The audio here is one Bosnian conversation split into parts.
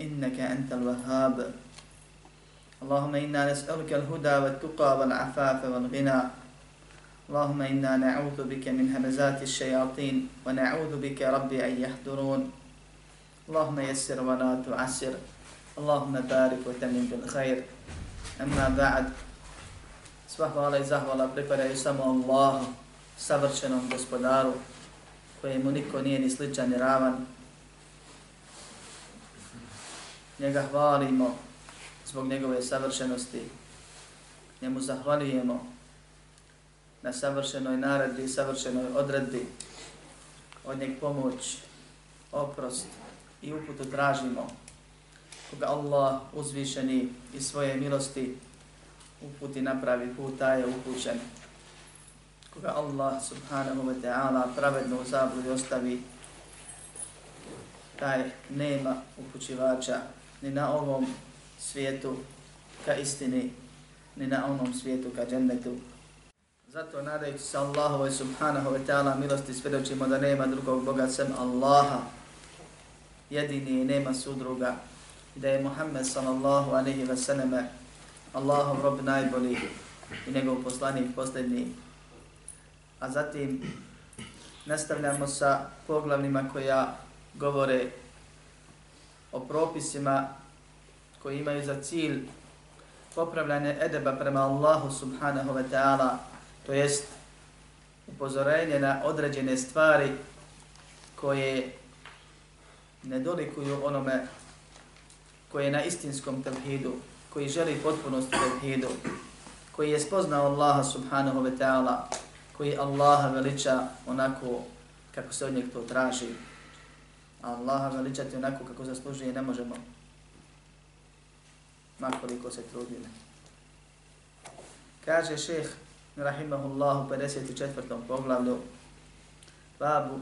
إنك أنت الوهاب اللهم إنا نسألك الهدى والتقى والعفاف والغنى اللهم إنا نعوذ بك من همزات الشياطين ونعوذ بك ربي أن يحضرون اللهم يسر ولا تعسر اللهم بارك وتمن بالخير أما بعد Sva hvala i zahvala pripadaju samo Allahu, savršenom gospodaru, kojemu niko nije ni sličan ni ravan. Njega hvalimo zbog njegove savršenosti. Njemu zahvaljujemo na savršenoj naredbi savršenoj odredbi. Od njeg pomoć, oprost i uputu tražimo. Koga Allah uzvišeni i svoje milosti uputi napravi put, je upućen. Koga Allah subhanahu wa ta'ala pravedno u zabludi ostavi, taj nema upućivača ni na ovom svijetu ka istini, ni na onom svijetu ka džennetu. Zato nadajući se Allahove subhanahu wa ta'ala milosti svjedočimo da nema drugog Boga sem Allaha, jedini i nema sudruga, i da je Muhammed sallallahu alaihi wa sallam Allahov rob najbolji i njegov poslanik posljednji. A zatim nastavljamo sa poglavnima koja govore o propisima koji imaju za cilj popravljanje edeba prema Allahu subhanahu wa ta'ala, to jest upozorenje na određene stvari koje ne dolikuju onome koji je na istinskom tevhidu, koji želi potpunost tevhidu, koji je spoznao Allaha subhanahu wa ta'ala, koji Allaha veliča onako kako se od njeg to traži. A Allaha veličati onako kako zaslužuje ne možemo makoliko se trudili. Kaže šeh rahimahullahu 54. poglavlju babu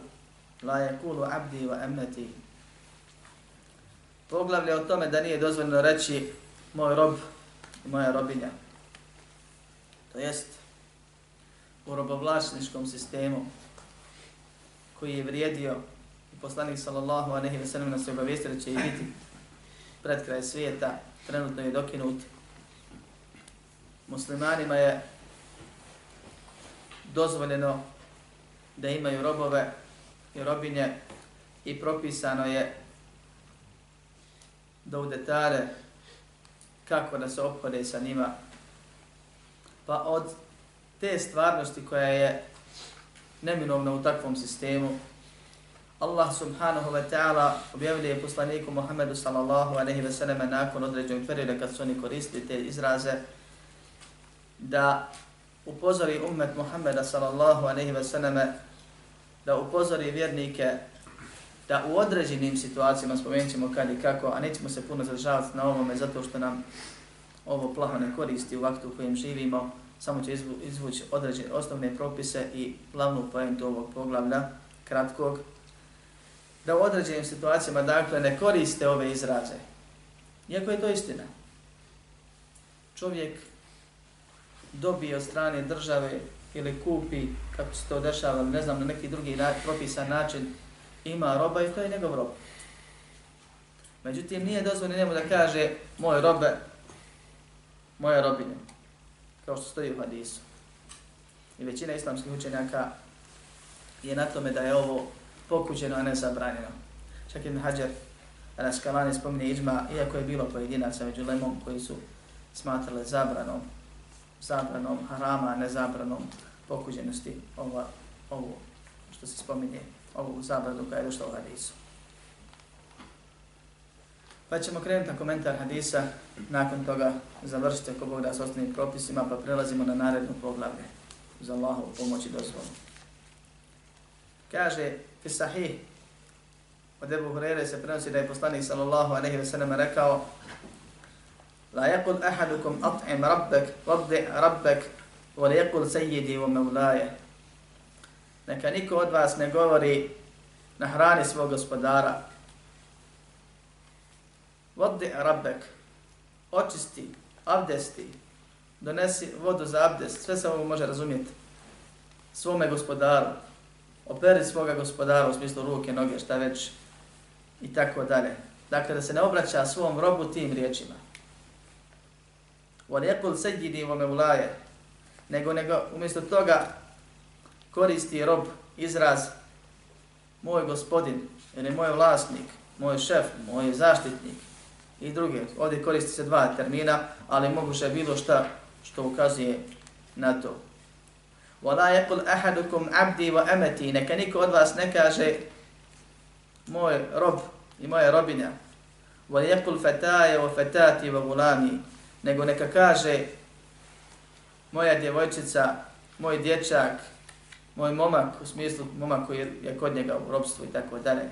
la yakulu abdi wa amnati poglavlje o tome da nije dozvoljeno reći moj rob i moja robinja. To jest u robovlasničkom sistemu koji je vrijedio poslanik sallallahu a ve veselim nas je obavijestio da će i biti pred kraj svijeta, trenutno je dokinut. Muslimanima je dozvoljeno da imaju robove i robinje i propisano je da u detalje kako da se ophode sa njima. Pa od te stvarnosti koja je neminovna u takvom sistemu, Allah subhanahu wa ta'ala objavljuje poslaniku Muhammedu sallallahu alaihi wa sallam nakon određenog perioda kad su oni koristili te izraze da upozori ummet Muhammeda sallallahu alaihi wa sallam da upozori vjernike da u određenim situacijama spomenut ćemo kad i kako, a nećemo se puno zadržavati na ovome zato što nam ovo plaho ne koristi u vaktu u kojem živimo, samo će izvući određene osnovne propise i glavnu pojentu ovog poglavlja, kratkog, da u određenim situacijama dakle ne koriste ove izraze. Iako je to istina. Čovjek dobije od strane države ili kupi, kako se to dešava, ne znam, na neki drugi propisan način, ima roba i to je njegov rob. Međutim, nije dozvoljeno njemu da kaže moje robe, moja robine, kao što stoji u hadisu. I većina islamskih učenjaka je na tome da je ovo pokuđeno, a ne zabranjeno. Čak Ibn Hajar Raskalani spominje iđma, iako je bilo pojedinaca među lemom koji su smatrali zabranom, zabranom harama, ne zabranom pokuđenosti ova, ovo što se spominje, ovu zabranu koja je došla u hadisu. Pa ćemo krenuti na komentar hadisa, nakon toga završite ako Bog da s ostalim propisima, pa prelazimo na narednu poglavlje za Allahovu pomoć i dozvolu. Kaže, fi sahih, od Ebu Hurere se prenosi da je poslanik sallallahu aleyhi ve sellem rekao La yakul ahadukum at'im rabbek, waddi rabbek, wa yakul sayyidi wa mevlaje. Neka niko od vas ne govori na hrani svog gospodara, Vodi rabbek, očisti, abdesti, donesi vodu za abdest, sve se ovo može razumjeti. Svome gospodaru, operi svoga gospodara u smislu ruke, noge, šta već, i tako dalje. Dakle, da se ne obraća svom robu tim riječima. Valijekul seđidi vome nego, nego umjesto toga koristi rob izraz moj gospodin, ili moj vlasnik, moj šef, moj zaštitnik, i druge. Ovdje koristi se dva termina, ali moguće je bilo šta što ukazuje na to. وَلَا يَقُلْ أَحَدُكُمْ عَبْدِي وَأَمَتِي Neka niko od vas ne kaže moj rob i moja robinja. وَلَيَقُلْ فَتَايَ وَفَتَاتِ وَغُلَامِ Nego neka kaže moja djevojčica, moj dječak, moj momak, u smislu momak koji je kod njega u robstvu i tako dalje.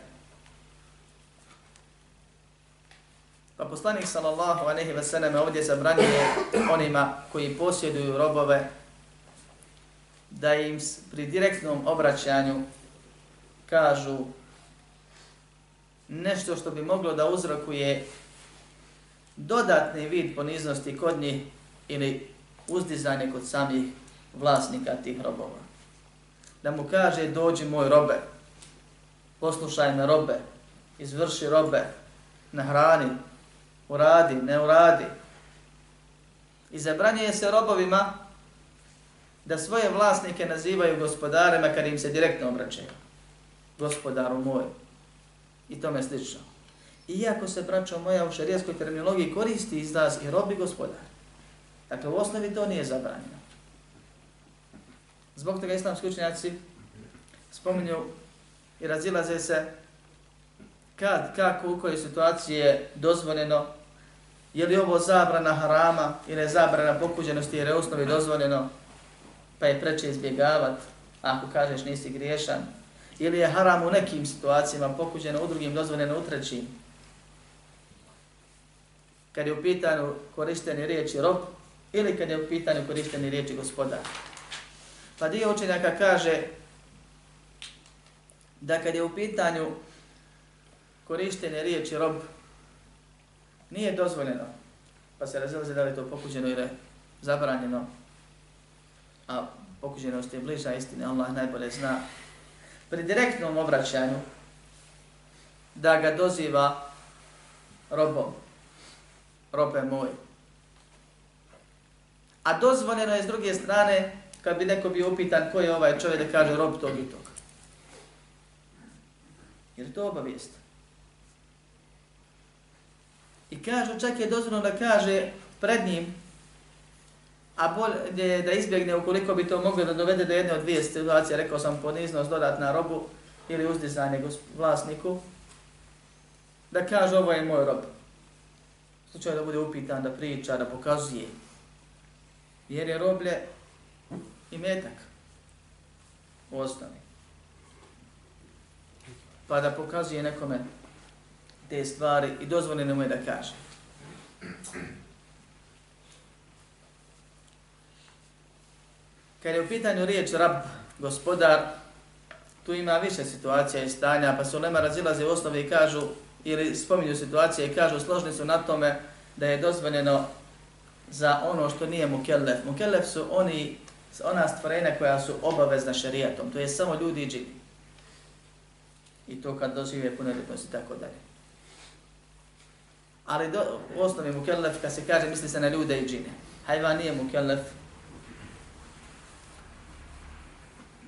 Pa poslanik sallallahu alejhi ve sellem ovdje zabranjuje onima koji posjeduju robove da im pri direktnom obraćanju kažu nešto što bi moglo da uzrokuje dodatni vid poniznosti kod njih ili uzdizanje kod samih vlasnika tih robova. Da mu kaže dođi moj robe, poslušaj me robe, izvrši robe, nahrani, uradi, ne uradi. I zabranje se robovima da svoje vlasnike nazivaju gospodarima kad im se direktno obraćaju. Gospodaru moj. I tome slično. Iako se, braćo moja, u šarijaskoj terminologiji koristi izraz i robi gospodar. Dakle, u osnovi to nije zabranjeno. Zbog toga islamski učenjaci spominju i razilaze se kad, kako, u kojoj situaciji je dozvoljeno, je li ovo zabrana harama ili je zabrana pokuđenosti jer je osnovi dozvoljeno, pa je preče izbjegavat, ako kažeš nisi griješan, ili je haram u nekim situacijama pokuđeno u drugim dozvoljeno u trećim. Kad je u pitanju korišteni riječi rob, ili kad je u pitanju korišteni riječi gospodar. Pa dio učenjaka kaže da kad je u pitanju korištene riječi rob nije dozvoljeno, pa se razilaze da li to pokuđeno ili zabranjeno, a pokuđenost je bliža istine, Allah najbolje zna, pri direktnom obraćanju da ga doziva robom, robe moj. A dozvoljeno je s druge strane, kad bi neko bio upitan ko je ovaj čovjek da kaže rob tog i tog. Jer to obavijest. I kaže, čak je dozvoljeno da kaže pred njim, a bolje da izbjegne ukoliko bi to moglo da dovede do jedne od dvije situacije, rekao sam poniznost, dodatna robu ili uzdizanje vlasniku, da kaže ovo je moj rob. Slučaj da bude upitan, da priča, da pokazuje. Jer je roblje i metak u osnovi. Pa da pokazuje nekome te stvari i dozvoljeno mu je da kaže. Kad je u pitanju riječ rab, gospodar, tu ima više situacija i stanja, pa su ulema razilaze u osnovi i kažu, ili spominju situacije i kažu, složni su na tome da je dozvoljeno za ono što nije mukellef. Mukellef su oni, ona stvorenja koja su obavezna šerijatom, to je samo ljudi i džini. I to kad dožive punoljetnost i tako dalje ali do, u osnovi mukellef, kad se kaže, misli se na ljude i džine. Hajvan nije mukellef.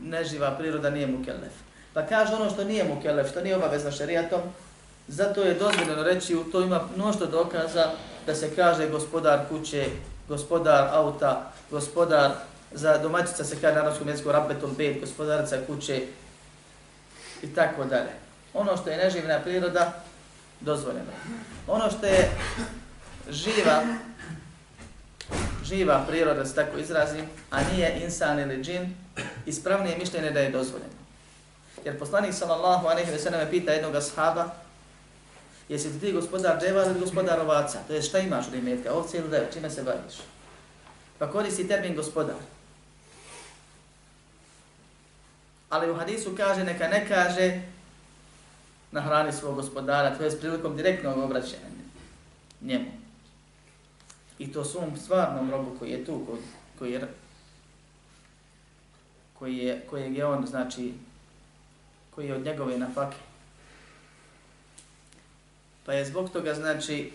Neživa priroda nije mukellef. Pa kaže ono što nije mukellef, što nije obavezno šerijatom, zato je dozvoljeno reći, u to ima mnošto dokaza da se kaže gospodar kuće, gospodar auta, gospodar za domaćica se kaže na arabskom jeziku rabbetul bed, gospodarica kuće i tako dalje. Ono što je neživna priroda, dozvoljeno. Ono što je živa, živa priroda, se tako izrazim, a nije insan ili džin, ispravnije mišljenje da je dozvoljeno. Jer poslanik sallallahu alejhi ve selleme pita jednog ashaba: "Jesi ti gospodar deva ili gospodar ovaca? To je šta imaš od imetka, ovce ili deva, čime se baviš?" Pa koristi termin gospodar. Ali u hadisu kaže, neka ne kaže na hrani svog gospodara, to je s prilikom direktnog obraćanja njemu. I to svom stvarnom robu koji je tu, koji je koji je, koji je on, znači, koji je od njegove nafake. Pa je zbog toga, znači,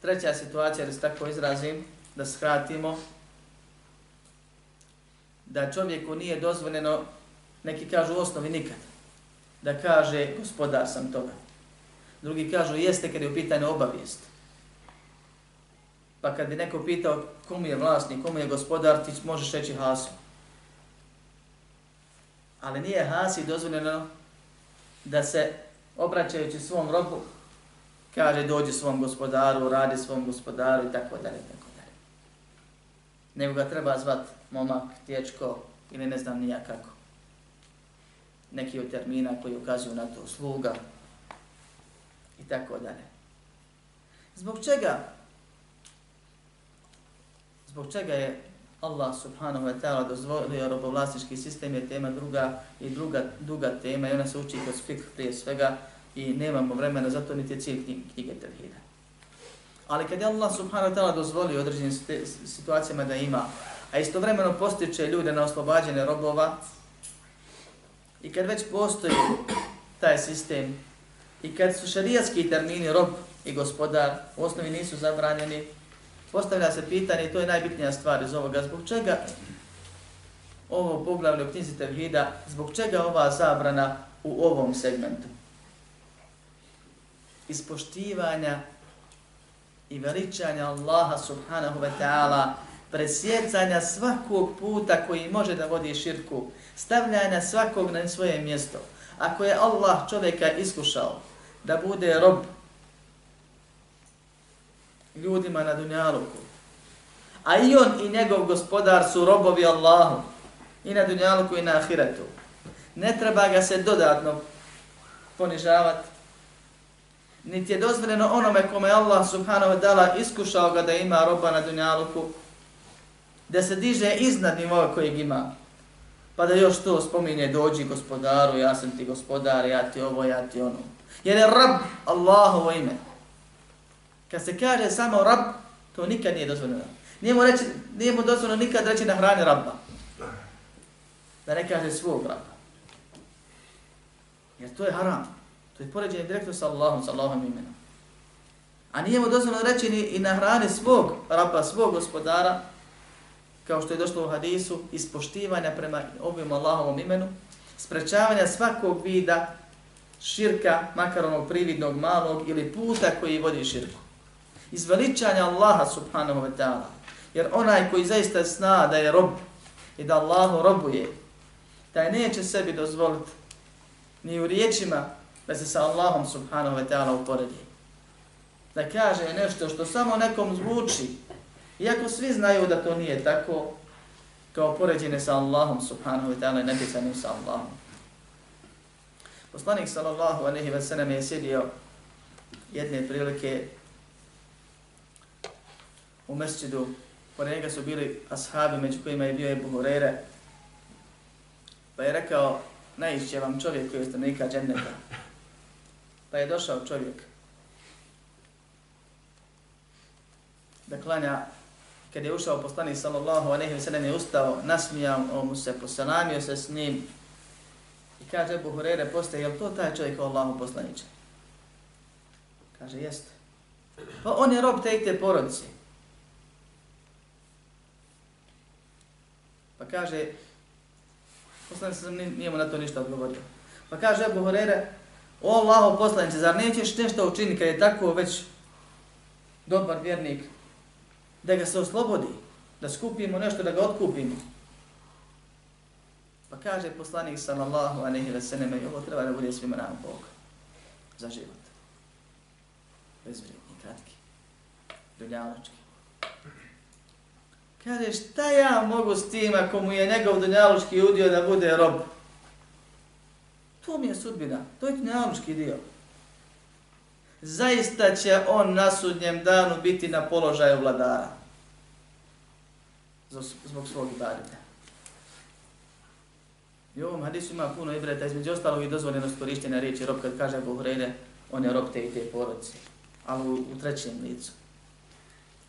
treća situacija, da se tako izrazim, da skratimo, da čovjeku nije dozvoljeno, neki kažu u osnovi nikad, da kaže gospodar sam toga. Drugi kažu jeste kad je u pitanju obavijest. Pa kad bi neko pitao komu je vlasnik, komu je gospodar, ti možeš reći hasu. Ali nije hasi dozvoljeno da se obraćajući svom robu kaže dođi svom gospodaru, radi svom gospodaru i tako dalje, tako dalje. Nego ga treba zvat momak, tječko ili ne znam nija kako. Neki od termina koji ukazuju na to sluga i tako dalje. Zbog čega? Zbog čega je Allah subhanahu wa ta'ala dozvolio robovlasnički sistem je tema druga i druga duga tema i ona se uči kroz fikr prije svega i nemamo vremena za to niti je cilj knjige Tevhida. Ali kad je Allah subhanahu wa ta'ala dozvolio određenim situacijama da ima, a istovremeno postiče ljude na oslobađene robova, i kad već postoji taj sistem, i kad su šarijatski termini rob i gospodar u osnovi nisu zabranjeni, postavlja se pitanje, i to je najbitnija stvar iz ovoga, zbog čega ovo poglavlje u knjizi Tevhida, zbog čega ova zabrana u ovom segmentu? Ispoštivanja i veličanja Allaha subhanahu wa ta'ala, presjecanja svakog puta koji može da vodi širku, stavljanja svakog na svoje mjesto. Ako je Allah čovjeka iskušao da bude rob ljudima na dunjaluku. A i on i njegov gospodar su robovi Allahu. I na dunjaluku i na ahiretu. Ne treba ga se dodatno ponižavati. Niti je dozvoljeno onome kome Allah subhanahu wa ta'ala iskušao ga da ima roba na dunjaluku, da se diže iznad nivoa kojeg ima. Pa da još to spominje, dođi gospodaru, ja sam ti gospodar, ja ti ovo, ja ti ono. Jer je rab Allahovo ime. Kad se kaže samo rab, to nikad nije dozvoljeno. Nije mu, reći, nije mu dozvoljeno nikad reći na hrani rabba. Da ne kaže svog rabba. Jer to je haram. To je poređenje direktno sa Allahom, sa Allahom imenom. A nije mu dozvoljeno reći ni i na hrani svog rabba, svog gospodara, kao što je došlo u hadisu, ispoštivanja prema ovim Allahovom imenu, sprečavanja svakog vida širka, makar onog prividnog malog ili puta koji vodi širku izveličanja Allaha subhanahu wa ta'ala. Jer onaj koji zaista zna da je rob i da Allahu robuje, taj neće sebi dozvoliti ni u riječima da se sa Allahom subhanahu wa ta'ala uporedi. Da kaže nešto što samo nekom zvuči, iako svi znaju da to nije tako, kao poređene sa Allahom subhanahu wa ta'ala i nepisanim sa Allahom. Poslanik sallallahu alaihi wa sallam je sjedio jedne prilike u mesčidu, pored njega su bili ashabi među kojima je bio Ebu Hureyre, pa je rekao, najišće vam čovjek koji je stanovnika dženneta. Pa je došao čovjek da klanja, kad je ušao poslanik sallallahu alejhi ve sallam je ustao, nasmijao mu se, poselamio se s njim i kaže Ebu Hureyre postaje, je to taj čovjek o Allahu poslaniče? Kaže, jeste. Pa on je rob te i te porodice. Pa kaže, poslanik sam nije mu na to ništa odgovorio. Pa kaže Ebu Horeire, o Allaho poslanice, zar nećeš nešto učiniti kad je tako već dobar vjernik, da ga se oslobodi, da skupimo nešto, da ga otkupimo. Pa kaže poslanik sallallahu alejhi ve sellem, i ovo treba da bude svima nam Bog za život. Bezvrijedni, kratki, dunjaločki. Kaže, šta ja mogu s tim ako mu je njegov dunjaločki udio da bude rob? To mi je sudbina, to je dunjaločki dio. Zaista će on na sudnjem danu biti na položaju vladara. Zbog svog ibadeta. I ovom hadisu ima puno ibreta, između ostalog i dozvoljenost korištenja riječi rob, kad kaže Abu Hureyre, on je rob te i te porodice, ali u, u trećem licu,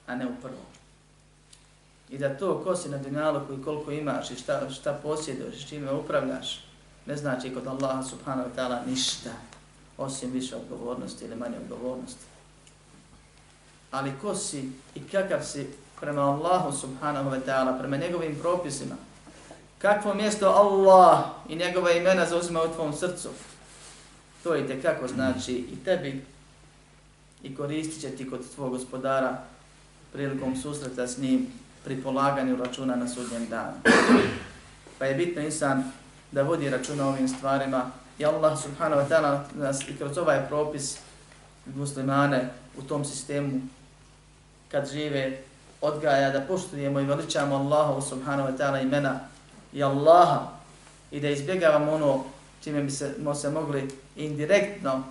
a ne u prvom. I da to ko si na dunjaluku i koliko imaš i šta, šta posjeduješ, s čime upravljaš, ne znači kod Allaha subhanahu wa ta'ala ništa, osim više odgovornosti ili manje odgovornosti. Ali ko si i kakav si prema Allahu subhanahu wa ta'ala, prema njegovim propisima, kakvo mjesto Allah i njegova imena zauzima u tvom srcu, to i te kako znači i tebi i koristit će ti kod tvojeg gospodara prilikom susreta s njim pri polaganju računa na sudnjem danu. Pa je bitno insan da vodi računa ovim stvarima i Allah subhanahu wa ta'ala nas i kroz ovaj propis muslimane u tom sistemu kad žive odgaja da poštujemo i veličamo Allahu subhanahu wa ta'ala imena i Allaha i da izbjegavamo ono čime bi se, mo se mogli indirektno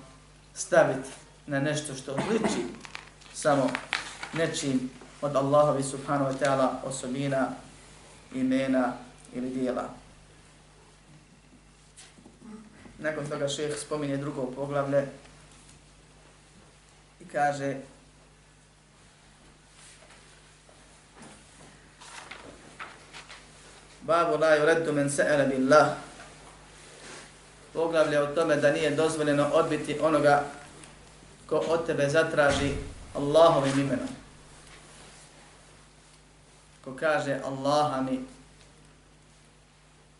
staviti na nešto što odliči samo nečim od Allahovi subhanahu wa ta'ala osobina, imena ili dijela. Nakon toga šeheh spominje drugo poglavlje i kaže Babu la yuraddu men sa'ala billah. Poglavlje o tome da nije dozvoljeno odbiti onoga ko od tebe zatraži Allahovim imenom. Ko kaže Allaha mi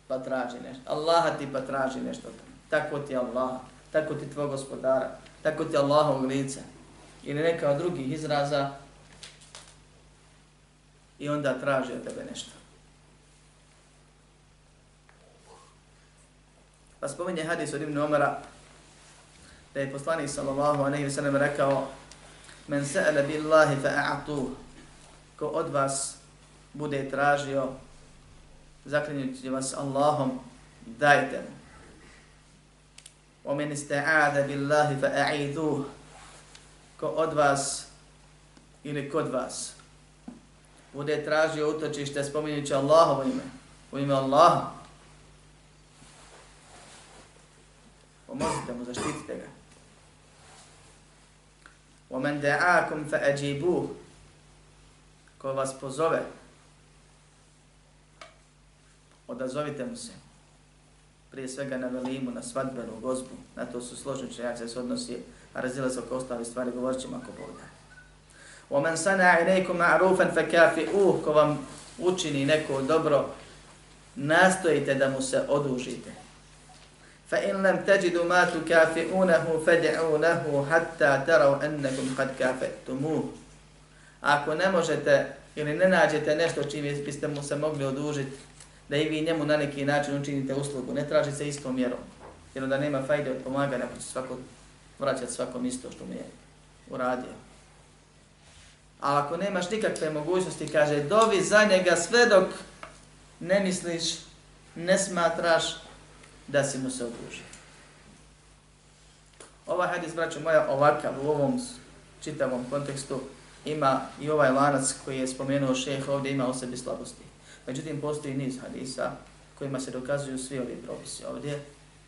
pa traži nešto. Allaha ti pa traži nešto. Tako ti Allah, tako ti tvoj gospodara, tako ti Allahovog lica. Ili neka od drugih izraza i onda traži od tebe nešto. Pa spominje hadis od Ibn Omara da je poslanik sallallahu alaihi wa sallam rekao Men sa'ala billahi fa'a'tuh ko od vas bude tražio zaklinjući vas Allahom dajte mu. ومن استعاذ بالله فأعيذوه ko od vas ili kod vas bude tražio utočište spominjući Allahovo ime, u ime Allaha, pomozite mu, zaštitite ga. وَمَنْ دَعَاكُمْ فَأَجِيبُوهُ Ko vas pozove, odazovite mu se. Prije svega na velimu, na svadbenu, gozbu, na to su složni čajaci se odnosi, a razila se oko ostali stvari, govorit ćemo ako Bog da. وَمَنْ سَنَا عِلَيْكُمْ مَعْرُوفًا فَكَافِئُوهُ Ko vam učini neko dobro, nastojite da mu se odužite. فإن لم تجدوا ما تكافئونه فدعوا له حتى تروا أنكم قد كافئتموه Ako ne možete ili ne nađete nešto čime biste mu se mogli odužiti, da i vi njemu na neki način učinite uslugu, ne traži se istom mjerom, jer onda nema fajde od pomaganja, ako će svako vraćati svakom isto što mu je uradio. A ako nemaš nikakve mogućnosti, kaže, dovi za njega sve dok ne misliš, ne smatraš da si mu se odužio. Ovaj hadis, braćo moja, ovakav u ovom čitavom kontekstu ima i ovaj lanac koji je spomenuo šeh ovdje ima o sebi slabosti. Međutim, postoji niz hadisa kojima se dokazuju svi ovi propisi ovdje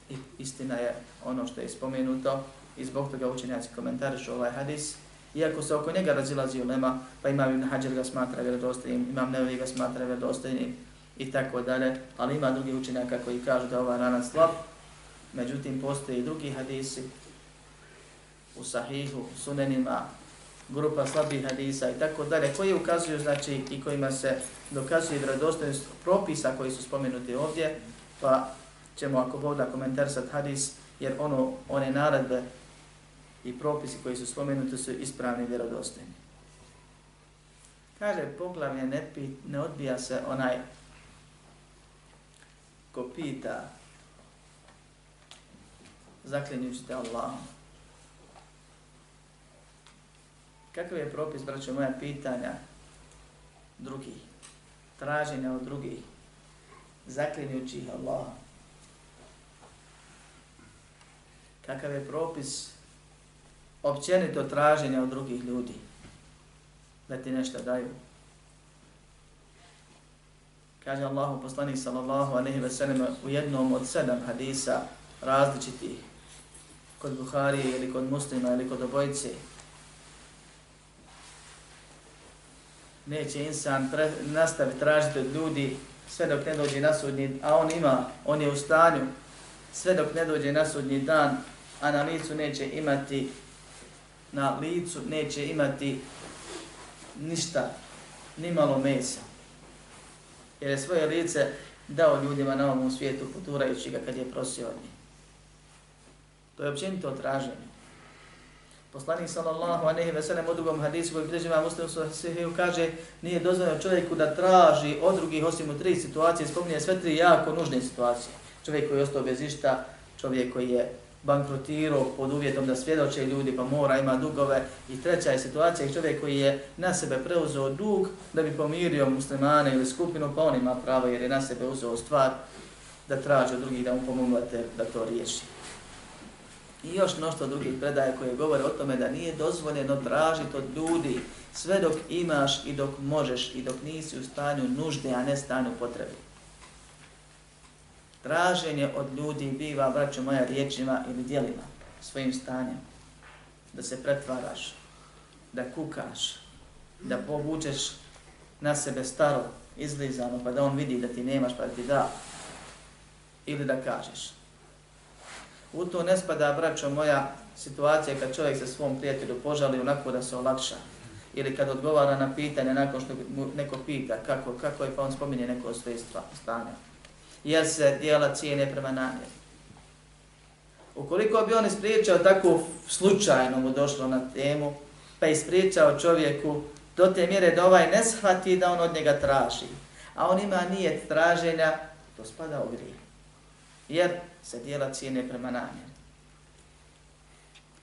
i istina je ono što je spomenuto i zbog toga učenjaci komentarišu ovaj hadis. Iako se oko njega razilazi ulema, pa imam Ibn Hajar ga smatra vjerodostojnim, imam Nevi ga smatra vjerodostojnim, i tako dalje, ali ima drugi učenjaka koji kažu da ovaj rana slab, međutim postoje i drugi hadisi u sahihu, sunenima, grupa slabih hadisa i tako dalje, koji ukazuju, znači, i kojima se dokazuje vredostojnost propisa koji su spomenuti ovdje, pa ćemo ako Bog da komentarsat hadis, jer ono, one naredbe i propisi koji su spomenuti su ispravni i vjerodostojni. Kaže, poglavlje ne, pi, ne odbija se onaj ko pita zaklinjući te Allahom. Kakav je propis, braćo, moja pitanja drugih, traženja od drugih, zaklinjući ih Allahom? Kakav je propis općenito traženja od drugih ljudi da ti nešto daju? Kaže Allahu poslanik sallallahu alejhi ve sellem u jednom od sedam hadisa različitih kod Buhari ili kod Muslima ili kod obojice. Neće insan tra nastaviti tražiti od ljudi sve dok ne dođe na sudnji, a on ima, on je u stanju, sve dok ne dođe na sudnji dan, a na licu neće imati, na licu neće imati ništa, ni malo mesa. Jer je svoje lice dao ljudima na ovom svijetu, poturajući ga kad je prosio od njih. To je općenito traženje. Poslanik sallallahu alejhi ve sellem u drugom hadisu koji bilježi ima Muslim sahihu kaže nije dozvoljeno čovjeku da traži od drugih osim u tri situacije, spominje sve tri jako nužne situacije. Čovjek koji je ostao bez išta, čovjek koji je bankrotirao pod uvjetom da svjedoče ljudi pa mora, ima dugove. I treća je situacija čovjek koji je na sebe preuzeo dug da bi pomirio muslimane ili skupinu, pa on ima pravo jer je na sebe uzeo stvar da traži od drugih da mu pomogu da to riješi. I još mnoštvo drugih predaje koje govore o tome da nije dozvoljeno tražiti od ljudi sve dok imaš i dok možeš i dok nisi u stanju nužde, a ne stanju potrebe. Traženje od ljudi biva, braćo moja, riječima ili dijelima, svojim stanjem. Da se pretvaraš, da kukaš, da povučeš na sebe staro, izlizano, pa da on vidi da ti nemaš, pa da ti da. Ili da kažeš, U to ne spada, braćo moja, situacija kad čovjek se svom prijatelju požali onako da se olakša. Ili kad odgovara na pitanje nakon što mu neko pita kako, kako je, pa on spominje neko svoje stanja. Jer se dijela cijene prema namjeri. Ukoliko bi on ispriječao tako slučajno mu došlo na temu, pa ispriječao čovjeku do te mjere da ovaj ne shvati da on od njega traži, a on ima nijet traženja, to spada u grije. Jer se dijela cijene prema namjeri.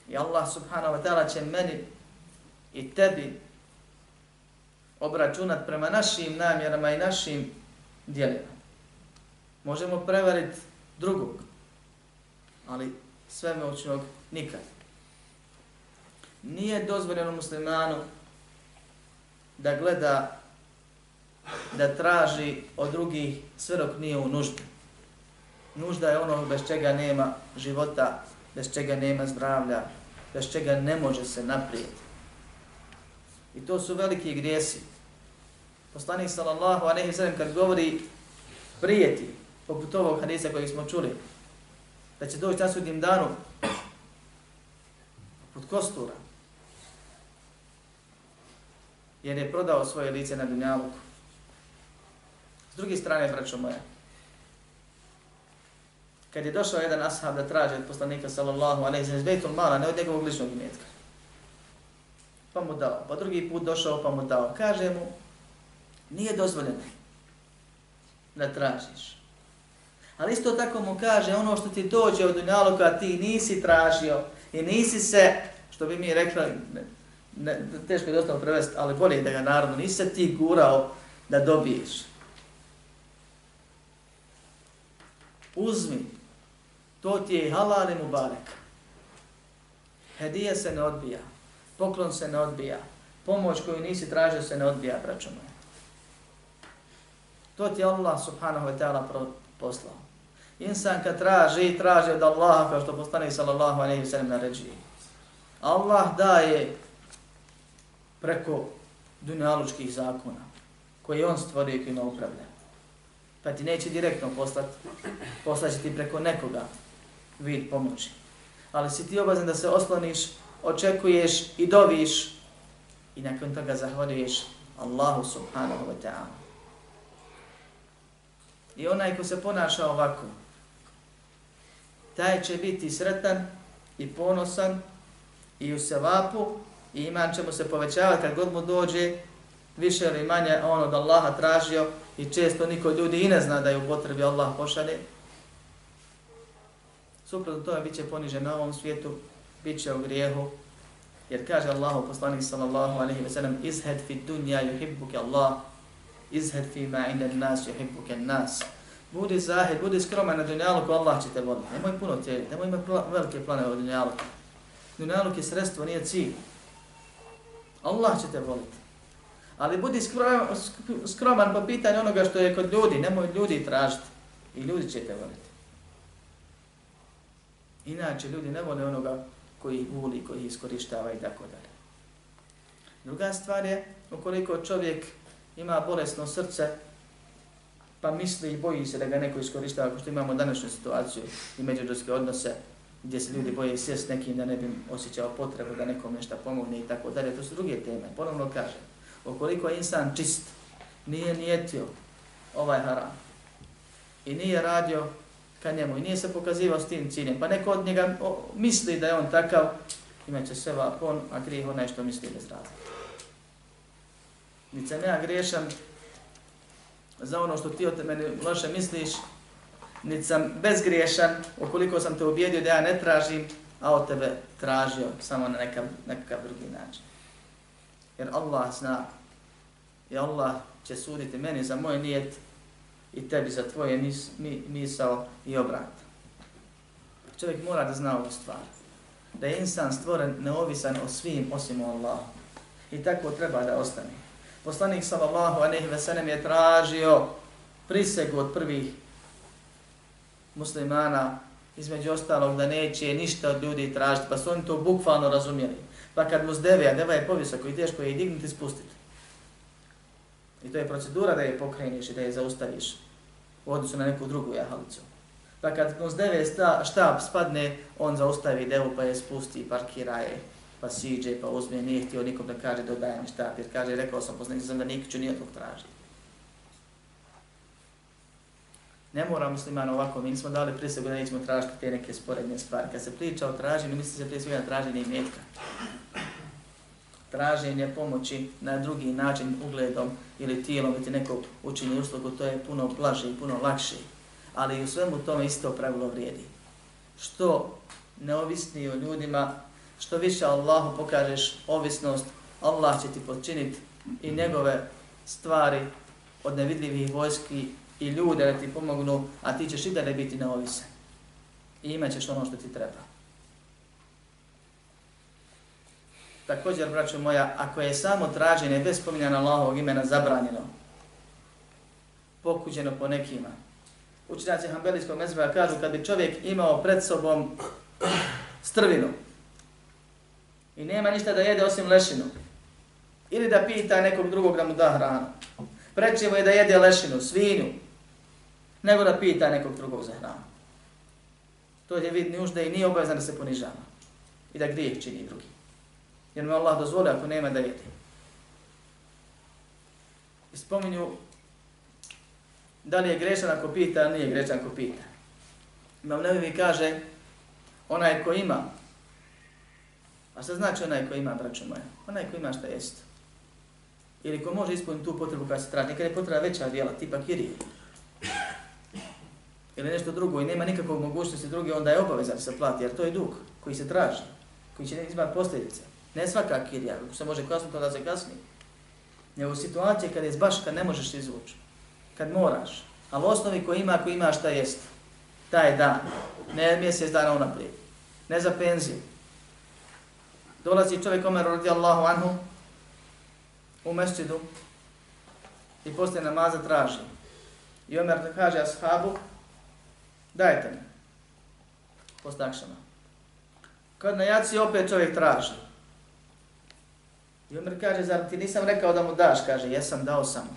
I Allah subhanahu wa ta'ala će meni i tebi obračunat prema našim namjerama i našim dijelima. Možemo prevariti drugog, ali svemoćnog nikad. Nije dozvoljeno muslimanu da gleda, da traži od drugih sve dok nije u nužbi. Nužda je ono bez čega nema života, bez čega nema zdravlja, bez čega ne može se naprijed. I to su veliki grijesi. Poslanik sallallahu a nehi sallam kad govori prijeti, poput ovog hadisa kojeg smo čuli, da će doći na sudnjem danu pod kostura, jer je prodao svoje lice na dunjaluku. S druge strane, braćo moje, kad je došao jedan ashab da traži od poslanika sallallahu alejhi sallam, sellem bejtul mala ne od njegovog ličnog imetka. Pa mu dao. Pa drugi put došao pa mu dao. Kaže mu, nije dozvoljeno da tražiš. Ali isto tako mu kaže, ono što ti dođe od dunjaluka, ti nisi tražio i nisi se, što bi mi rekli, ne, ne, teško je dostano prevesti, ali bolje da ga naravno, nisi se ti gurao da dobiješ. Uzmi, To ti je halal i mubarek. Hedija se ne odbija. Poklon se ne odbija. Pomoć koju nisi tražio se ne odbija, braćo moje. To ti je Allah subhanahu wa ta'ala poslao. Insan kad traži, traži od Allaha kao što postane sallallahu alaihi wa sallam naređi. Allah daje preko dunjalučkih zakona koje on stvorio i kojima upravlja. Pa ti neće direktno poslati, poslaći ti preko nekoga vid pomoći. Ali si ti obazan da se osloniš, očekuješ i doviš i nakon toga zahvaljuješ Allahu subhanahu wa ta'ala. I onaj ko se ponaša ovako, taj će biti sretan i ponosan i u sevapu i iman će mu se povećavati kad god mu dođe više ili manje on od Allaha tražio i često niko ljudi i ne zna da je u potrebi Allah pošalje, suprotno toga bit će ponižen na ovom svijetu, bit će u grijehu, jer kaže Allahu poslanik sallallahu alaihi ve sellem izhed fi dunja yuhibbuke Allah, izhed fi ma inda nas yuhibbuke nas. Budi zahid, budi skroman na dunjaluku, Allah će te voditi. Nemoj puno cijeli, nemoj imati pla velike plane od dunjaluku. Dunjaluk je sredstvo, nije cilj. Allah će te voliti. Ali budi skroman, skroman po pitanju onoga što je kod ljudi, nemoj ljudi tražiti. I ljudi će te voliti. Inače, ljudi ne vole onoga koji ih vuli, koji ih iskorištava i tako dalje. Druga stvar je, ukoliko čovjek ima bolesno srce, pa misli i boji se da ga neko iskoristava, ako što imamo današnju situaciju i međuđorske odnose, gdje se ljudi boje sjest nekim da ne bi osjećao potrebu da nekom nešto pomogne i tako dalje. To su druge teme. Ponovno kažem, ukoliko je insan čist, nije nijetio ovaj haram i nije radio ka njemu i nije se pokazivao s tim ciljem, pa neko od njega o, misli da je on takav, imat će sve vapon, a grijeh onaj što misli bez razlika. Niti sam ja griješan za ono što ti od mene loše misliš, niti sam bezgriješan ukoliko sam te ubijedio da ja ne tražim, a od tebe tražio samo na nekav, nekakav drugi način. Jer Allah zna i Allah će suditi meni za moj nijet i tebi za tvoje mis, mi, misao i obrat. Čovjek mora da zna ovu stvar. Da je insan stvoren neovisan o svim osim o Allahu. I tako treba da ostane. Poslanik sallallahu alejhi ve sellem je tražio prisegu od prvih muslimana između ostalog da neće ništa od ljudi tražiti, pa su oni to bukvalno razumjeli. Pa kad mu zdeve, a deva je povisako i teško je i dignuti, spustiti. I to je procedura da je pokreniš i da je zaustaviš u odnosu na neku drugu jahalicu. Da kad mu zdeve štab spadne, on zaustavi devu pa je spusti, parkira je, pa siđe, pa uzme, nije htio nikom da kaže da daje mi štab, jer kaže, rekao sam poslanik sam da nikću nije tog tražiti. Ne mora musliman ovako, mi nismo dali prisegu da nećemo tražiti te neke sporedne stvari. Kad se priča o traženju, misli se prije svega na traženje imetka. Traženje pomoći na drugi način, ugledom ili tijelom, biti neko učini uslugu, to je puno blaže i puno lakše. Ali u svemu tome isto pravilo vrijedi. Što neovisni o ljudima, što više Allahu pokažeš ovisnost, Allah će ti počiniti i njegove stvari od nevidljivih vojski i ljude da ti pomognu, a ti ćeš i da ne biti neovisan. I imat ćeš ono što ti treba. Također, braćo moja, ako je samo traženje bez spominjana Allahovog imena zabranjeno, pokuđeno po nekima, učinjaci Hanbelijskog mezba kažu kad bi čovjek imao pred sobom strvinu i nema ništa da jede osim lešinu, ili da pita nekog drugog da mu da hranu, preće je da jede lešinu, svinju, nego da pita nekog drugog za hranu. To je vid nužde i nije obavezan da se ponižava i da grijeh čini drugi. Jer mu Allah dozvoli ako nema da jede. I spominju da li je grešan ako pita, ali nije grešan ako pita. Imam nevi kaže, onaj ko ima, a što znači onaj ko ima, braćo moje? Onaj ko ima šta jest. Ili ko može ispuniti tu potrebu kada se traži. Nekada je potreba veća dijela, tipa kirije ili nešto drugo i nema nikakvog mogućnosti druge, onda je obavezan se plati, jer to je dug koji se traži, koji će imati posljedice. Ne svaka kirija, ako se može kasniti, onda se kasni. Nego u situaciji kad je baš kad ne možeš izvući, kad moraš, ali osnovi koji ima, ako ima šta jest, taj dan, ne mjesec dana unaprijed, ne za penziju. Dolazi čovjek Omer radijallahu anhu u mesčidu i poslije namaza traži. I Omer kaže ashabu, dajte mi. postakšama. Kad na jaci opet čovjek traži. I Omer kaže, zar ti nisam rekao da mu daš? Kaže, jesam, dao sam.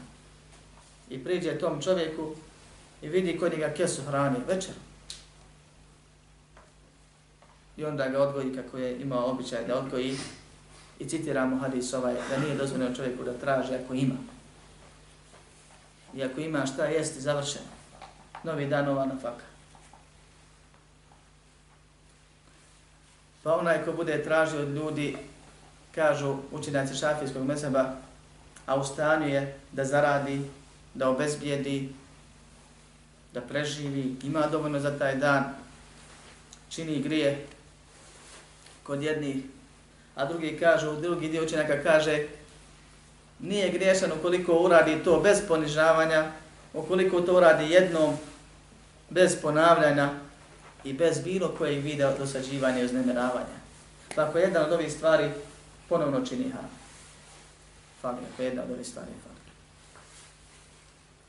I priđe tom čovjeku i vidi kod njega kesu hrani večer. I onda ga odgoji kako je imao običaj da odgoji i citiramo hadis ovaj, da nije dozvoljeno čovjeku da traži ako ima. I ako ima šta jesti, završeno. Novi dan, nova na faka. Pa onaj ko bude tražio od ljudi, kažu učinjaci šafijskog meseba, a u stanju je da zaradi, da obezbijedi, da preživi, ima dovoljno za taj dan, čini grije kod jednih, a drugi kažu, drugi dio učenjaka kaže, nije griješan ukoliko uradi to bez ponižavanja, ukoliko to uradi jednom, bez ponavljanja i bez bilo kojeg videa dosađivanja i uznemiravanja. Pa ako jedna od ovih stvari ponovno čini haram. Fali, ako jedna od ovih stvari fali.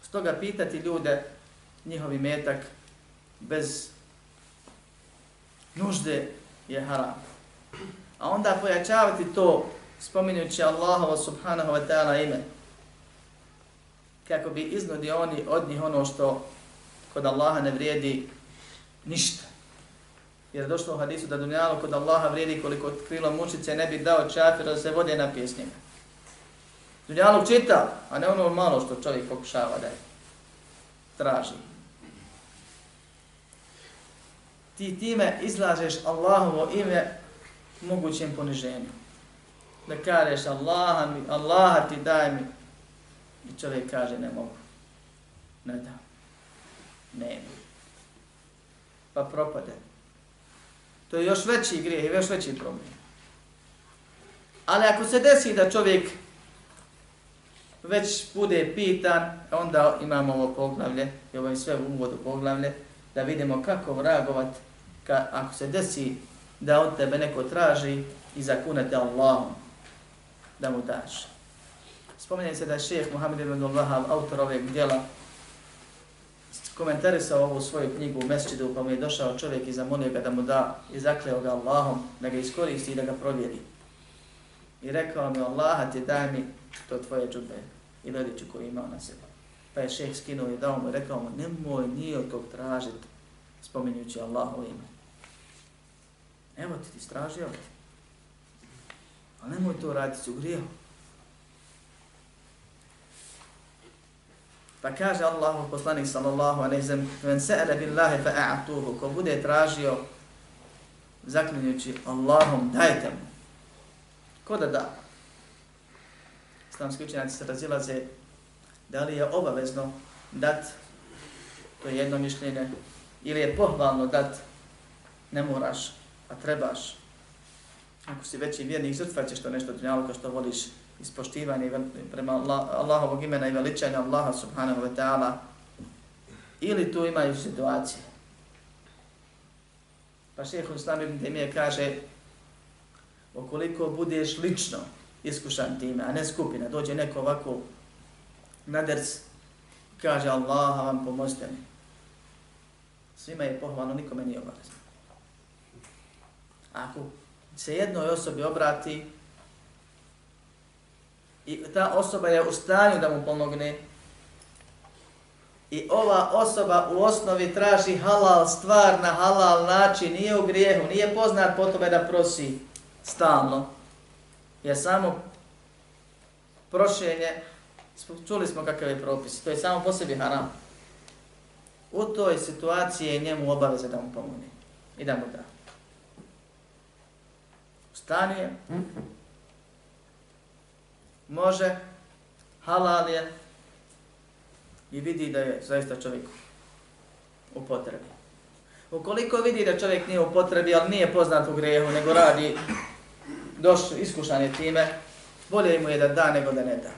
Stoga pitati ljude njihovi metak bez nužde je haram. A onda pojačavati to spominjući Allahovo subhanahu wa ta'ala ime kako bi iznudio oni od njih ono što kod Allaha ne vrijedi ništa. Jer je došlo u hadisu da dunjalu kod Allaha vrijedi koliko krilo mušice ne bi dao čafir da se vode na pjesnjima. Dunjalog čita, a ne ono malo što čovjek pokušava da je traži. Ti time izlažeš Allahovo ime mogućem poniženju. Da kažeš Allaha, mi, Allaha ti daj mi. I čovjek kaže ne mogu. Ne da. Ne. Pa propade. To je još veći grijeh i još veći problem. Ali ako se desi da čovjek već bude pitan, onda imamo ovo poglavlje, i ovo je sve u uvodu poglavlje, da vidimo kako reagovat ka, ako se desi da od tebe neko traži i zakunete Allahom da mu daš. Spominje se da je šeheh Muhammed ibn Abdul Wahab, autor ovog djela, komentarisao ovu svoju knjigu u mesčidu, pa mu je došao čovjek i zamolio ga da mu da i zakleo ga Allahom, da ga iskoristi i da ga provjeri. I rekao mi, Allaha ti daj mi to tvoje džube i lediću koju imao na sebi. Pa je šeh skinuo i dao mu i rekao mu, nemoj nije od tog tražiti, spominjući Allahu ime. Evo ti ti stražio. Ali nemoj to raditi, si ugrijao. Pa kaže Allahu poslanik sallallahu alejhi ve sellem: "Men sa'ala billahi fa'atuhu." Ko bude tražio zaklinjući Allahom, dajte mu. Ko da da? Islamski učenjaci se razilaze da li je obavezno dat, to je jedno mišljenje, ili je pohvalno dat, ne moraš, a trebaš. Ako si veći vjernik, žrtvat ćeš to nešto dunjaluka što voliš ispoštivanje prema Allahovog imena i veličanja Allaha subhanahu wa ta'ala. Ili tu imaju situacije. Pa šeho Islam ibn Temije kaže ukoliko budeš lično iskušan time, a ne skupina, dođe neko ovako nadrc, kaže Allaha vam pomozite mi. Svima je pohvalno, nikome nije obavezno. Ako se jednoj osobi obrati i ta osoba je u stanju da mu pomogne i ova osoba u osnovi traži halal stvar na halal način, nije u grijehu, nije poznat po tome da prosi stalno, je samo prošenje, čuli smo kakav je propis, to je samo po sebi haram. U toj situaciji je njemu obaveza da mu pomogne i da mu da. Stanuje, hm? Može, halal je i vidi da je zaista čovjek u potrebi. Ukoliko vidi da čovjek nije u potrebi, ali nije poznat u grehu, nego radi doš iskušanje time, bolje mu je da da nego da ne da.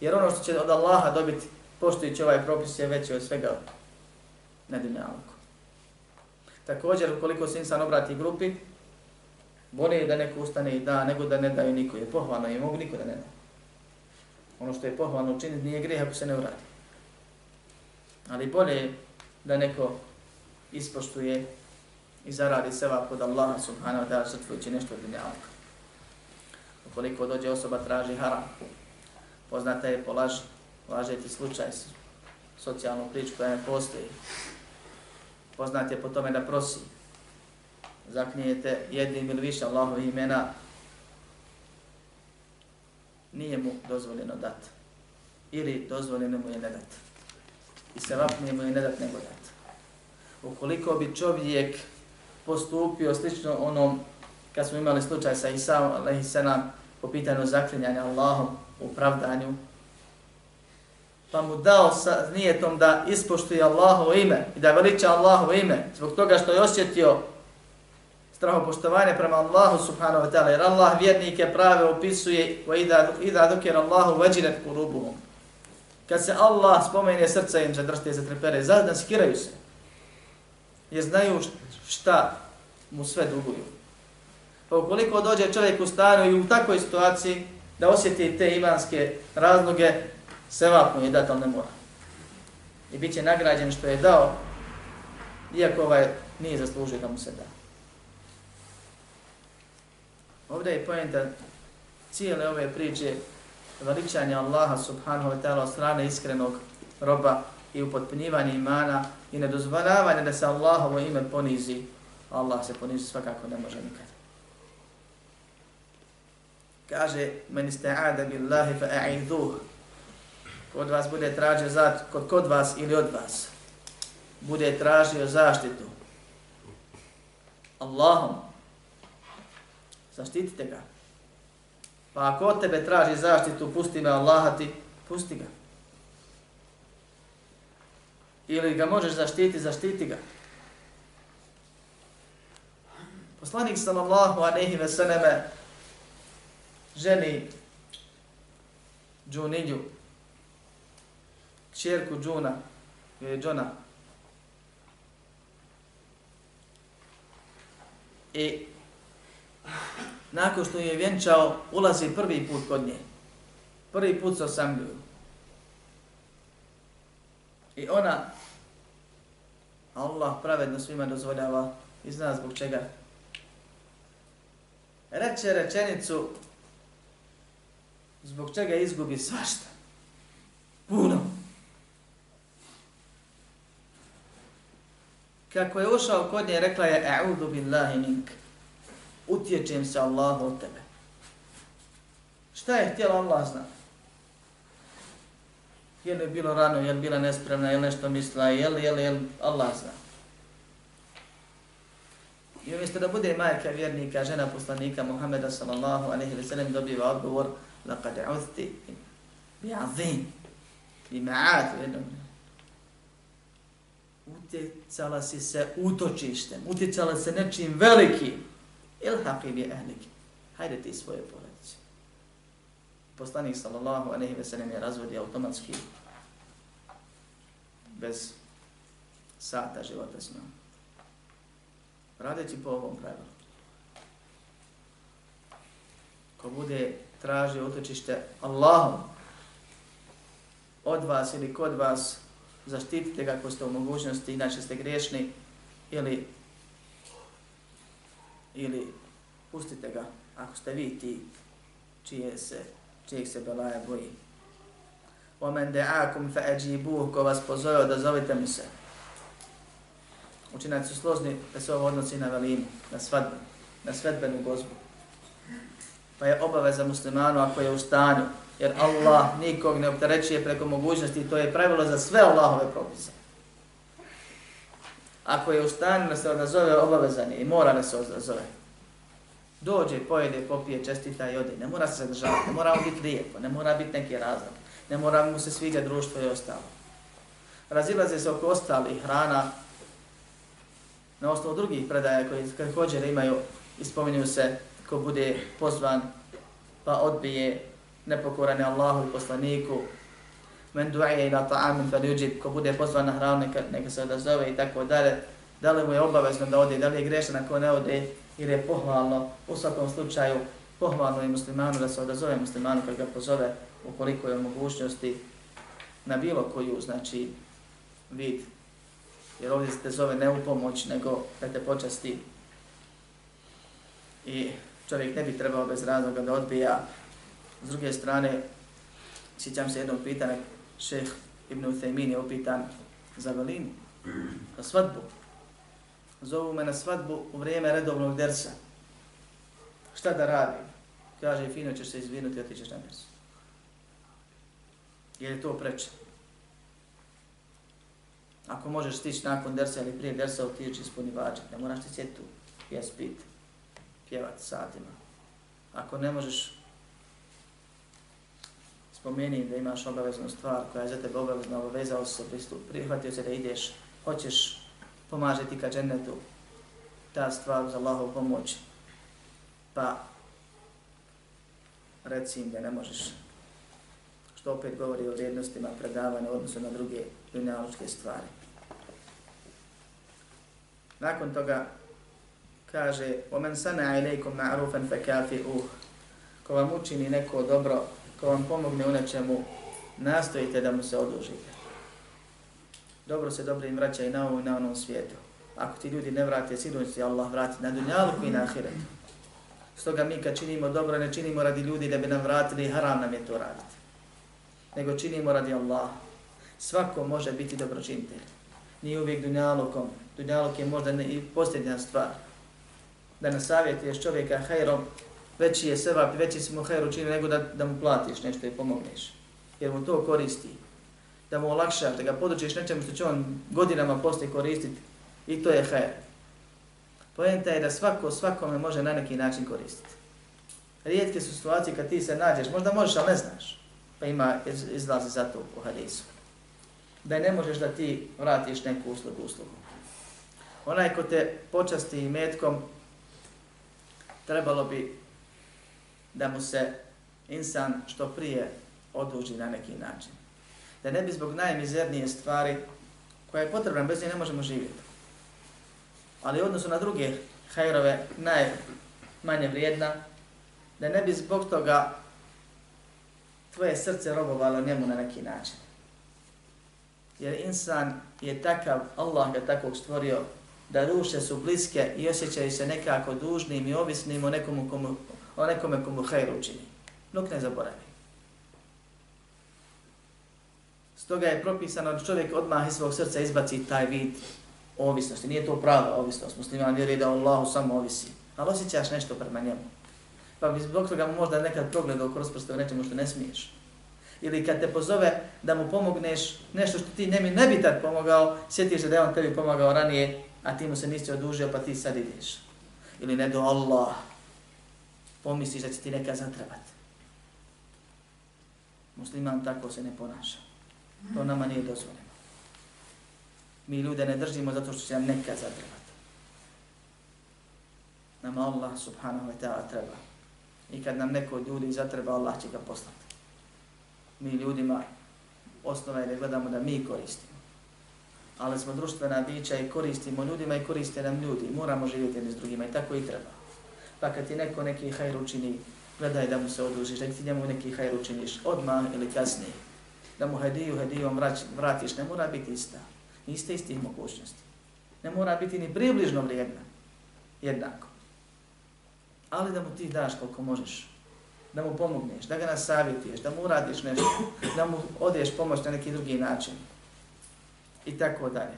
Jer ono što će od Allaha dobiti, poštujući ovaj propis, je veće od svega na dunjalku. Također, ukoliko se insan obrati grupi, bolje je da neko ustane i da, nego da ne daju niko. Je pohvalno i mogu niko da ne da. Ono što je pohvalno učiniti nije grijeh ako se ne uradi. Ali bolje je da neko ispoštuje i zaradi seba kod Allaha subhanahu wa ta'ala srtvujući nešto od dunjavka. Ukoliko dođe osoba traži haram, poznata je po laži, lažeti slučaj, socijalnu priču koja ne postoji. Poznat je po tome da prosi, zaknijete jednim ili više Allahovih imena, nije mu dozvoljeno dat. Ili dozvoljeno mu je ne dat. I se vapnije mu je ne dat nego dat. Ukoliko bi čovjek postupio slično onom kad smo imali slučaj sa Isaom, alaihi sallam, po pitanju zaklinjanja Allahom, u pravdanju, pa mu dao sa nijetom da ispoštuje Allahovo ime i da veliča Allahovo ime, zbog toga što je osjetio strahopoštovanje prema Allahu subhanahu wa ta'ala, jer Allah vjernike prave opisuje i da dok jer Allahu veđinet. Kad se Allah spomene srca im zadršte i zatrepere, zadan skiraju se. Jer znaju šta mu sve duguju. Pa ukoliko dođe čovjek u stanu i u takvoj situaciji da osjeti te imanske razloge, se vapno je dat, ali ne mora. I bit će nagrađen što je dao, iako ovaj nije zaslužio da mu se da. Ovdje je pojenta cijele ove priče veličanja Allaha subhanahu wa ta'ala od strane iskrenog roba i upotpunjivanje imana i nedozvoljavanje da se Allahovo ime ponizi. Allah se ponizi svakako ne može nikad. Kaže, men ista'ada billahi fa a'idhuh. Kod vas bude tražio zaštitu, kod, kod vas ili od vas. Bude tražio zaštitu. Allahom. Zaštitite ga. Pa ako od tebe traži zaštitu, pusti me Allaha ti, pusti ga. Ili ga možeš zaštiti, zaštiti ga. Poslanik sallallahu alejhi ve selleme ženi Džunilju, čerku Džuna, je Džona. I nakon što je vjenčao, ulazi prvi put kod nje. Prvi put se osamljuju. I ona, Allah pravedno svima dozvoljava i zna zbog čega. Reče rečenicu zbog čega izgubi svašta. Puno. Kako je ušao kod nje, rekla je, A'udhu billahi minka Utječem se Allahu od tebe. Šta je htjela Allah zna? Je li bilo rano, je li bila nespremna, je li nešto mislila, je li, je li, je li, Allah zna. I umjesto da bude majka vjernika, žena poslanika Muhammeda sallallahu alaihi wa sallam dobiva odgovor, لقد عذت بعظيم بمعات utjecala si se utočištem, utjecala se nečim velikim. Ilhaqi bi ahliki. Hajde ti svoje porodice. Poslanik sallallahu alejhi ve sellem je razvodio automatski bez sata života s njom. Radeći po ovom pravilu. Ko bude tražio utočište Allahom od vas ili kod vas, zaštitite ga ako ste u mogućnosti, inače ste grešni, ili, ili pustite ga ako ste vi ti čije se, čijeg se belaja boji. وَمَنْ دَعَاكُمْ فَأَجِيبُوهُ Ko vas pozove da zovite mi se. Učinaci su složni da se ovo odnosi na velinu, na svadbu, na svedbenu gozbu pa je obaveza muslimanu ako je u stanju, jer Allah nikog ne opterećuje preko mogućnosti, to je pravilo za sve Allahove propise. Ako je u stanju da se odazove obavezan i mora da se odazove, dođe, pojede, popije, čestita i ode. Ne mora se zadržavati, ne mora biti lijepo, ne mora biti neki razlog, ne mora mu se sviđa društvo i ostalo. Razilaze se oko ostalih hrana na osnovu drugih predaja koji također imaju ispominju spominju se ko bude pozvan pa odbije nepokorane Allahu i poslaniku, men du'ije ila ta'amin pa fa ljudžib, ko bude pozvan na hranu, neka, neka se odazove i tako dalje, da li mu je obavezno da ode, da li je grešan ako ne ode, jer je pohvalno, u svakom slučaju, pohvalno je muslimanu da se odazove muslimanu kad ga pozove, ukoliko je mogućnosti na bilo koju, znači, vid, jer ovdje se te zove ne u pomoć, nego da te počasti. I čovjek ne bi trebao bez razloga da odbija. S druge strane, sjećam se jednog pitanja, šeh Ibn Uthaymin je upitan za velinu, za svadbu. Zovu me na svadbu u vrijeme redovnog dersa. Šta da radi? Kaže, fino ćeš se izvinuti i otićeš na dersu. Je li to preče? Ako možeš stići nakon dersa ili prije dersa, otići ispuni vađak. Ne moraš ti sjeti tu, pjes pit, pjevat satima. Ako ne možeš, spomeni da imaš obaveznu stvar koja je za tebe obavezna, obavezao se pristup, prihvatio se da ideš, hoćeš pomažiti ka džennetu, ta stvar za Allahov pomoć, pa reci im da ne možeš. Što opet govori o vrijednostima predavanja u odnosu na druge dunjaločke stvari. Nakon toga kaže وَمَنْ سَنَعَ إِلَيْكُمْ مَعْرُوفًا فَكَافِئُهُ Ko vam učini neko dobro, ko vam pomogne u nečemu, nastojite da mu se odužite. Dobro se dobro im vraća i na ovom i na onom svijetu. Ako ti ljudi ne vrate, sigurno će Allah vrati na dunjalku i na ahiretu. Stoga mi kad činimo dobro, ne činimo radi ljudi da bi nam vratili, haram nam je to raditi. Nego činimo radi Allah. Svako može biti dobročinitelj. Nije uvijek dunjalukom. Dunjaluk je možda ne, i posljednja stvar. Da nas savjetuješ čovjeka hajrom, veći je sevap, veći si mu hajr učinio nego da, da mu platiš nešto i pomogneš. Jer mu to koristi. Da mu olakšaš, da ga podučiš nečemu što će on godinama poslije koristiti. I to je hajr. Pojenta je da svako svakome može na neki način koristiti. Rijetke su situacije kad ti se nađeš, možda možeš, ali ne znaš. Pa ima iz, izlazi za to u hadisu. Da ne možeš da ti vratiš neku uslugu uslugu. Onaj ko te počasti i metkom, trebalo bi da mu se insan što prije oduži na neki način. Da ne bi zbog najmizernije stvari koja je potrebna, bez nje ne možemo živjeti ali odnosu na druge hajrove najmanje vrijedna, da ne bi zbog toga tvoje srce robovalo njemu na neki način. Jer insan je takav, Allah ga takvog stvorio, da duše su bliske i osjećaju se nekako dužnim i ovisnim o nekomu komu, o nekome komu hajru učini. Nuk ne zaboravi. Stoga je propisano da čovjek odmah iz svog srca izbaci taj vid ovisnosti. Nije to prava ovisnost. Musliman vjeruje da Allahu samo ovisi. Ali osjećaš nešto prema njemu. Pa bi zbog toga možda nekad progledao kroz prste u nečemu što ne smiješ. Ili kad te pozove da mu pomogneš nešto što ti ne, ne bi tad pomogao, sjetiš se da je on tebi pomagao ranije, a ti mu se nisi odužio pa ti sad ideš. Ili ne do Allah, pomisliš da će ti neka zatrebati. Musliman tako se ne ponaša. To nama nije dozvoljeno mi ljude ne držimo zato što će nam neka zatrebati. Nama Allah subhanahu wa ta'ala treba. I kad nam neko od ljudi zatreba, Allah će ga poslati. Mi ljudima osnova je da gledamo da mi koristimo. Ali smo društvena bića i koristimo ljudima i koriste nam ljudi. Moramo živjeti jedni s drugima i tako i treba. Pa kad ti neko neki hajr učini, gledaj da mu se odužiš, da ti njemu neki hajr učiniš odmah ili kasnije. Da mu hediju hedijom vratiš, ne mora biti ista iste istih mogućnosti. Ne mora biti ni približno vrijedna, jednako. Ali da mu ti daš koliko možeš, da mu pomogneš, da ga nasavjetuješ, da mu uradiš nešto, da mu odeš pomoć na neki drugi način. I tako dalje.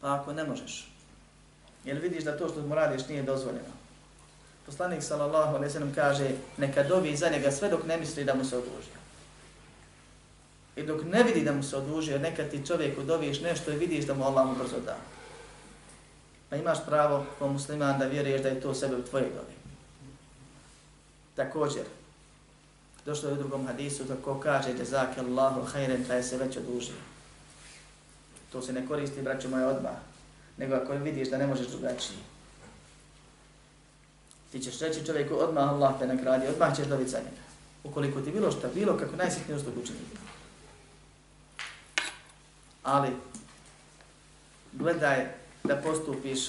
Pa ako ne možeš, jer vidiš da to što mu radiš nije dozvoljeno. Poslanik sallallahu alejhi ve sellem kaže neka dovi za njega sve dok ne misli da mu se odužio. I dok ne vidi da mu se odužio, neka ti čovjek doviš nešto i vidiš da mu Allah mu brzo da. Pa imaš pravo kao musliman da vjeruješ da je to sebe u tvoje dobi. Također, došlo je u drugom hadisu da ko kaže da zake Allahu hajren, taj se već odužio. To se ne koristi, braćo moje, odmah. Nego ako vidiš da ne možeš drugačije. Ti ćeš reći čovjeku, odmah Allah te nagradi, odmah ćeš dobiti za njega. Ukoliko ti bilo šta bilo, kako najsitnije uslug učini. ali gledaj da postupiš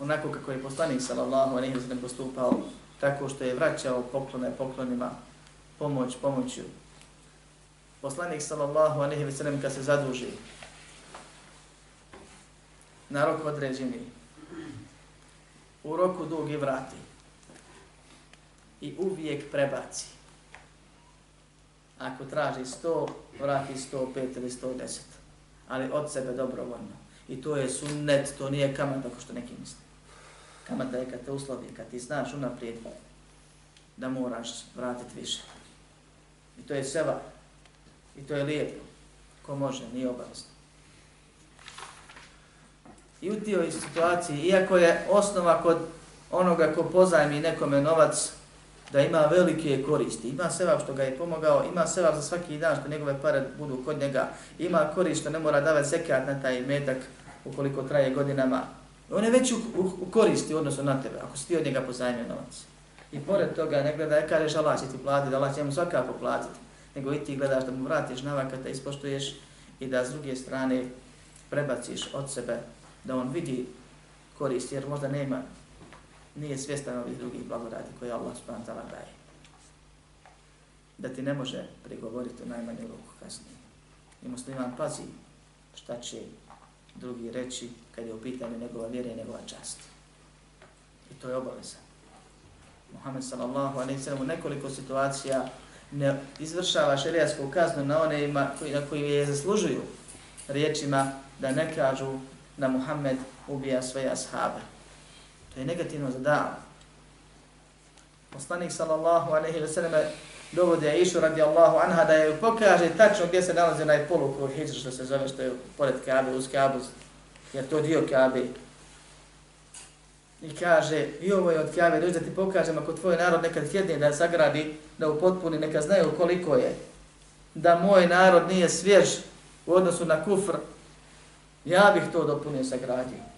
onako kako je poslanik sallallahu alejhi ve sellem postupao tako što je vraćao poklone poklonima pomoć pomoću poslanik sallallahu alejhi ve sellem kad se zaduži na rok određeni u roku dugi vrati i uvijek prebaci ako traži 100 vrati 105 ili 110 ali od sebe dobrovoljno. I to je sunnet, to nije kamat, ako što neki misli. Kamata je kad te uslovi, kad ti znaš unaprijed da moraš vratiti više. I to je seva. I to je lijepo. Ko može, nije obavezno. I u tijoj situaciji, iako je osnova kod onoga ko pozajmi nekome novac, da ima velike koristi, ima sevap što ga je pomogao, ima sevap za svaki dan što njegove pare budu kod njega, ima korist što ne mora davati zekat na taj metak ukoliko traje godinama. On je već u, u, u koristi odnosno na tebe, ako si ti od njega pozajmio novac. I pored toga ne gleda, ne kažeš Allah će ti platiti, Allah će mu svakako platiti, nego i ti gledaš da mu vratiš navaka, da ispoštuješ i da s druge strane prebaciš od sebe, da on vidi korist, jer možda nema, nije svjestan ovih drugih blagodati koje Allah subhanahu ta'ala daje. Da ti ne može prigovoriti u najmanju ruku kasnije. I musliman pazi šta će drugi reći kad je u pitanju njegova vjera i njegova čast. I to je obaveza. Muhammed sallallahu alaihi sallam u nekoliko situacija ne izvršava šerijasku kaznu na one ima, koji, na koji je zaslužuju riječima da ne kažu da Muhammed ubija svoje ashabe. To je negativno za davu. Poslanik sallallahu alaihi wa sallam dovode Aishu radijallahu anha da joj pokaže tačno gdje se nalazi onaj polukrug hijđa što se zove što je pored Kabe, uz Kabu, jer to dio Kabe. I kaže, i ovo je od Kabe, dođi da ti pokažem ako tvoj narod nekad sjedne da sagradi, da upotpuni, neka znaju koliko je. Da moj narod nije svjež u odnosu na kufr, ja bih to dopunio sagradio.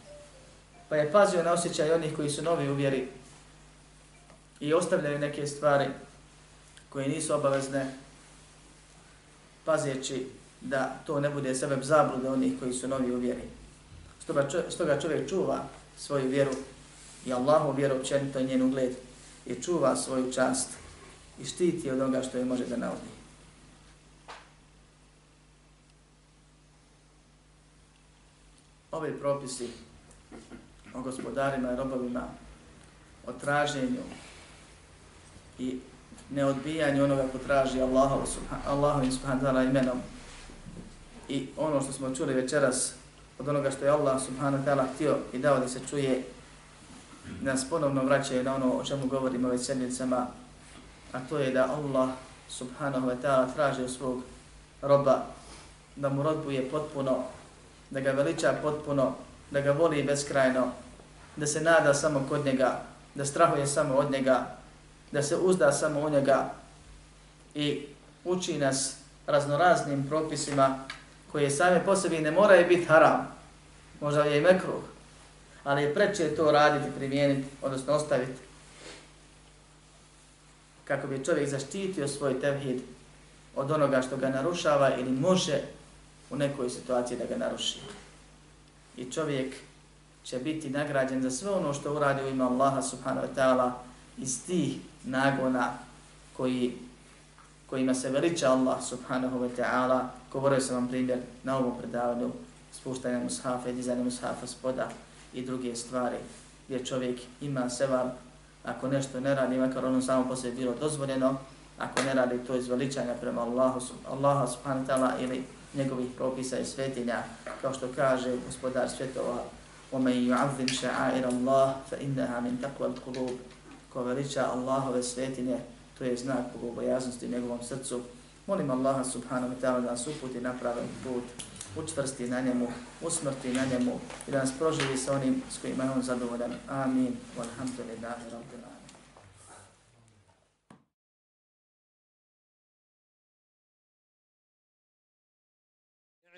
Pa je pazio na osjećaj onih koji su novi u vjeri i ostavljaju neke stvari koje nisu obavezne, pazeći da to ne bude sebe zablude onih koji su novi u vjeri. Stoga, stoga čovjek čuva svoju vjeru i Allahu vjeru općenito njen ugled i čuva svoju čast i štiti od onoga što je može da naudi. Ovi propisi o gospodarima i robovima, o traženju i neodbijanju onoga ko traži Allaha, subhanahu wa ta'ala imenom. I ono što smo čuli večeras od onoga što je Allah subhanahu wa ta'ala htio i dao da se čuje nas ponovno vraćaju na ono o čemu govorimo već sedmicama a to je da Allah subhanahu wa ta'ala traži od svog roba da mu rodbuje potpuno da ga veliča potpuno da ga voli beskrajno da se nada samo kod njega, da strahuje samo od njega, da se uzda samo u njega i uči nas raznoraznim propisima koje same po sebi ne moraju biti haram, možda je i mekruh, ali je preče to raditi, primijeniti, odnosno ostaviti, kako bi čovjek zaštitio svoj tevhid od onoga što ga narušava ili može u nekoj situaciji da ga naruši. I čovjek će biti nagrađen za sve ono što uradi u ime Allaha subhanahu wa ta'ala iz tih nagona koji, kojima se veliča Allah subhanahu wa ta'ala. Govorio sam vam primjer na ovom predavanju spuštanja mushafa i dizajna mushafa spoda i druge stvari gdje čovjek ima sevar ako nešto ne radi, makar ono samo poslije bilo dozvoljeno, ako ne radi to iz veličanja prema Allahu, Allaha subhanahu wa ta'ala ili njegovih propisa i svetinja, kao što kaže gospodar svjetova ومن يعظم شعائر الله فإنها من تقوى القلوب ko veliča Allahove svetine, to je znak bogobojaznosti u njegovom srcu. Molim Allaha subhanahu wa ta'ala da nas uputi na pravi put, učvrsti na njemu, usmrti na njemu i da nas proživi sa onim s kojima je on zadovoljan. Amin. Walhamdulillahi rabbil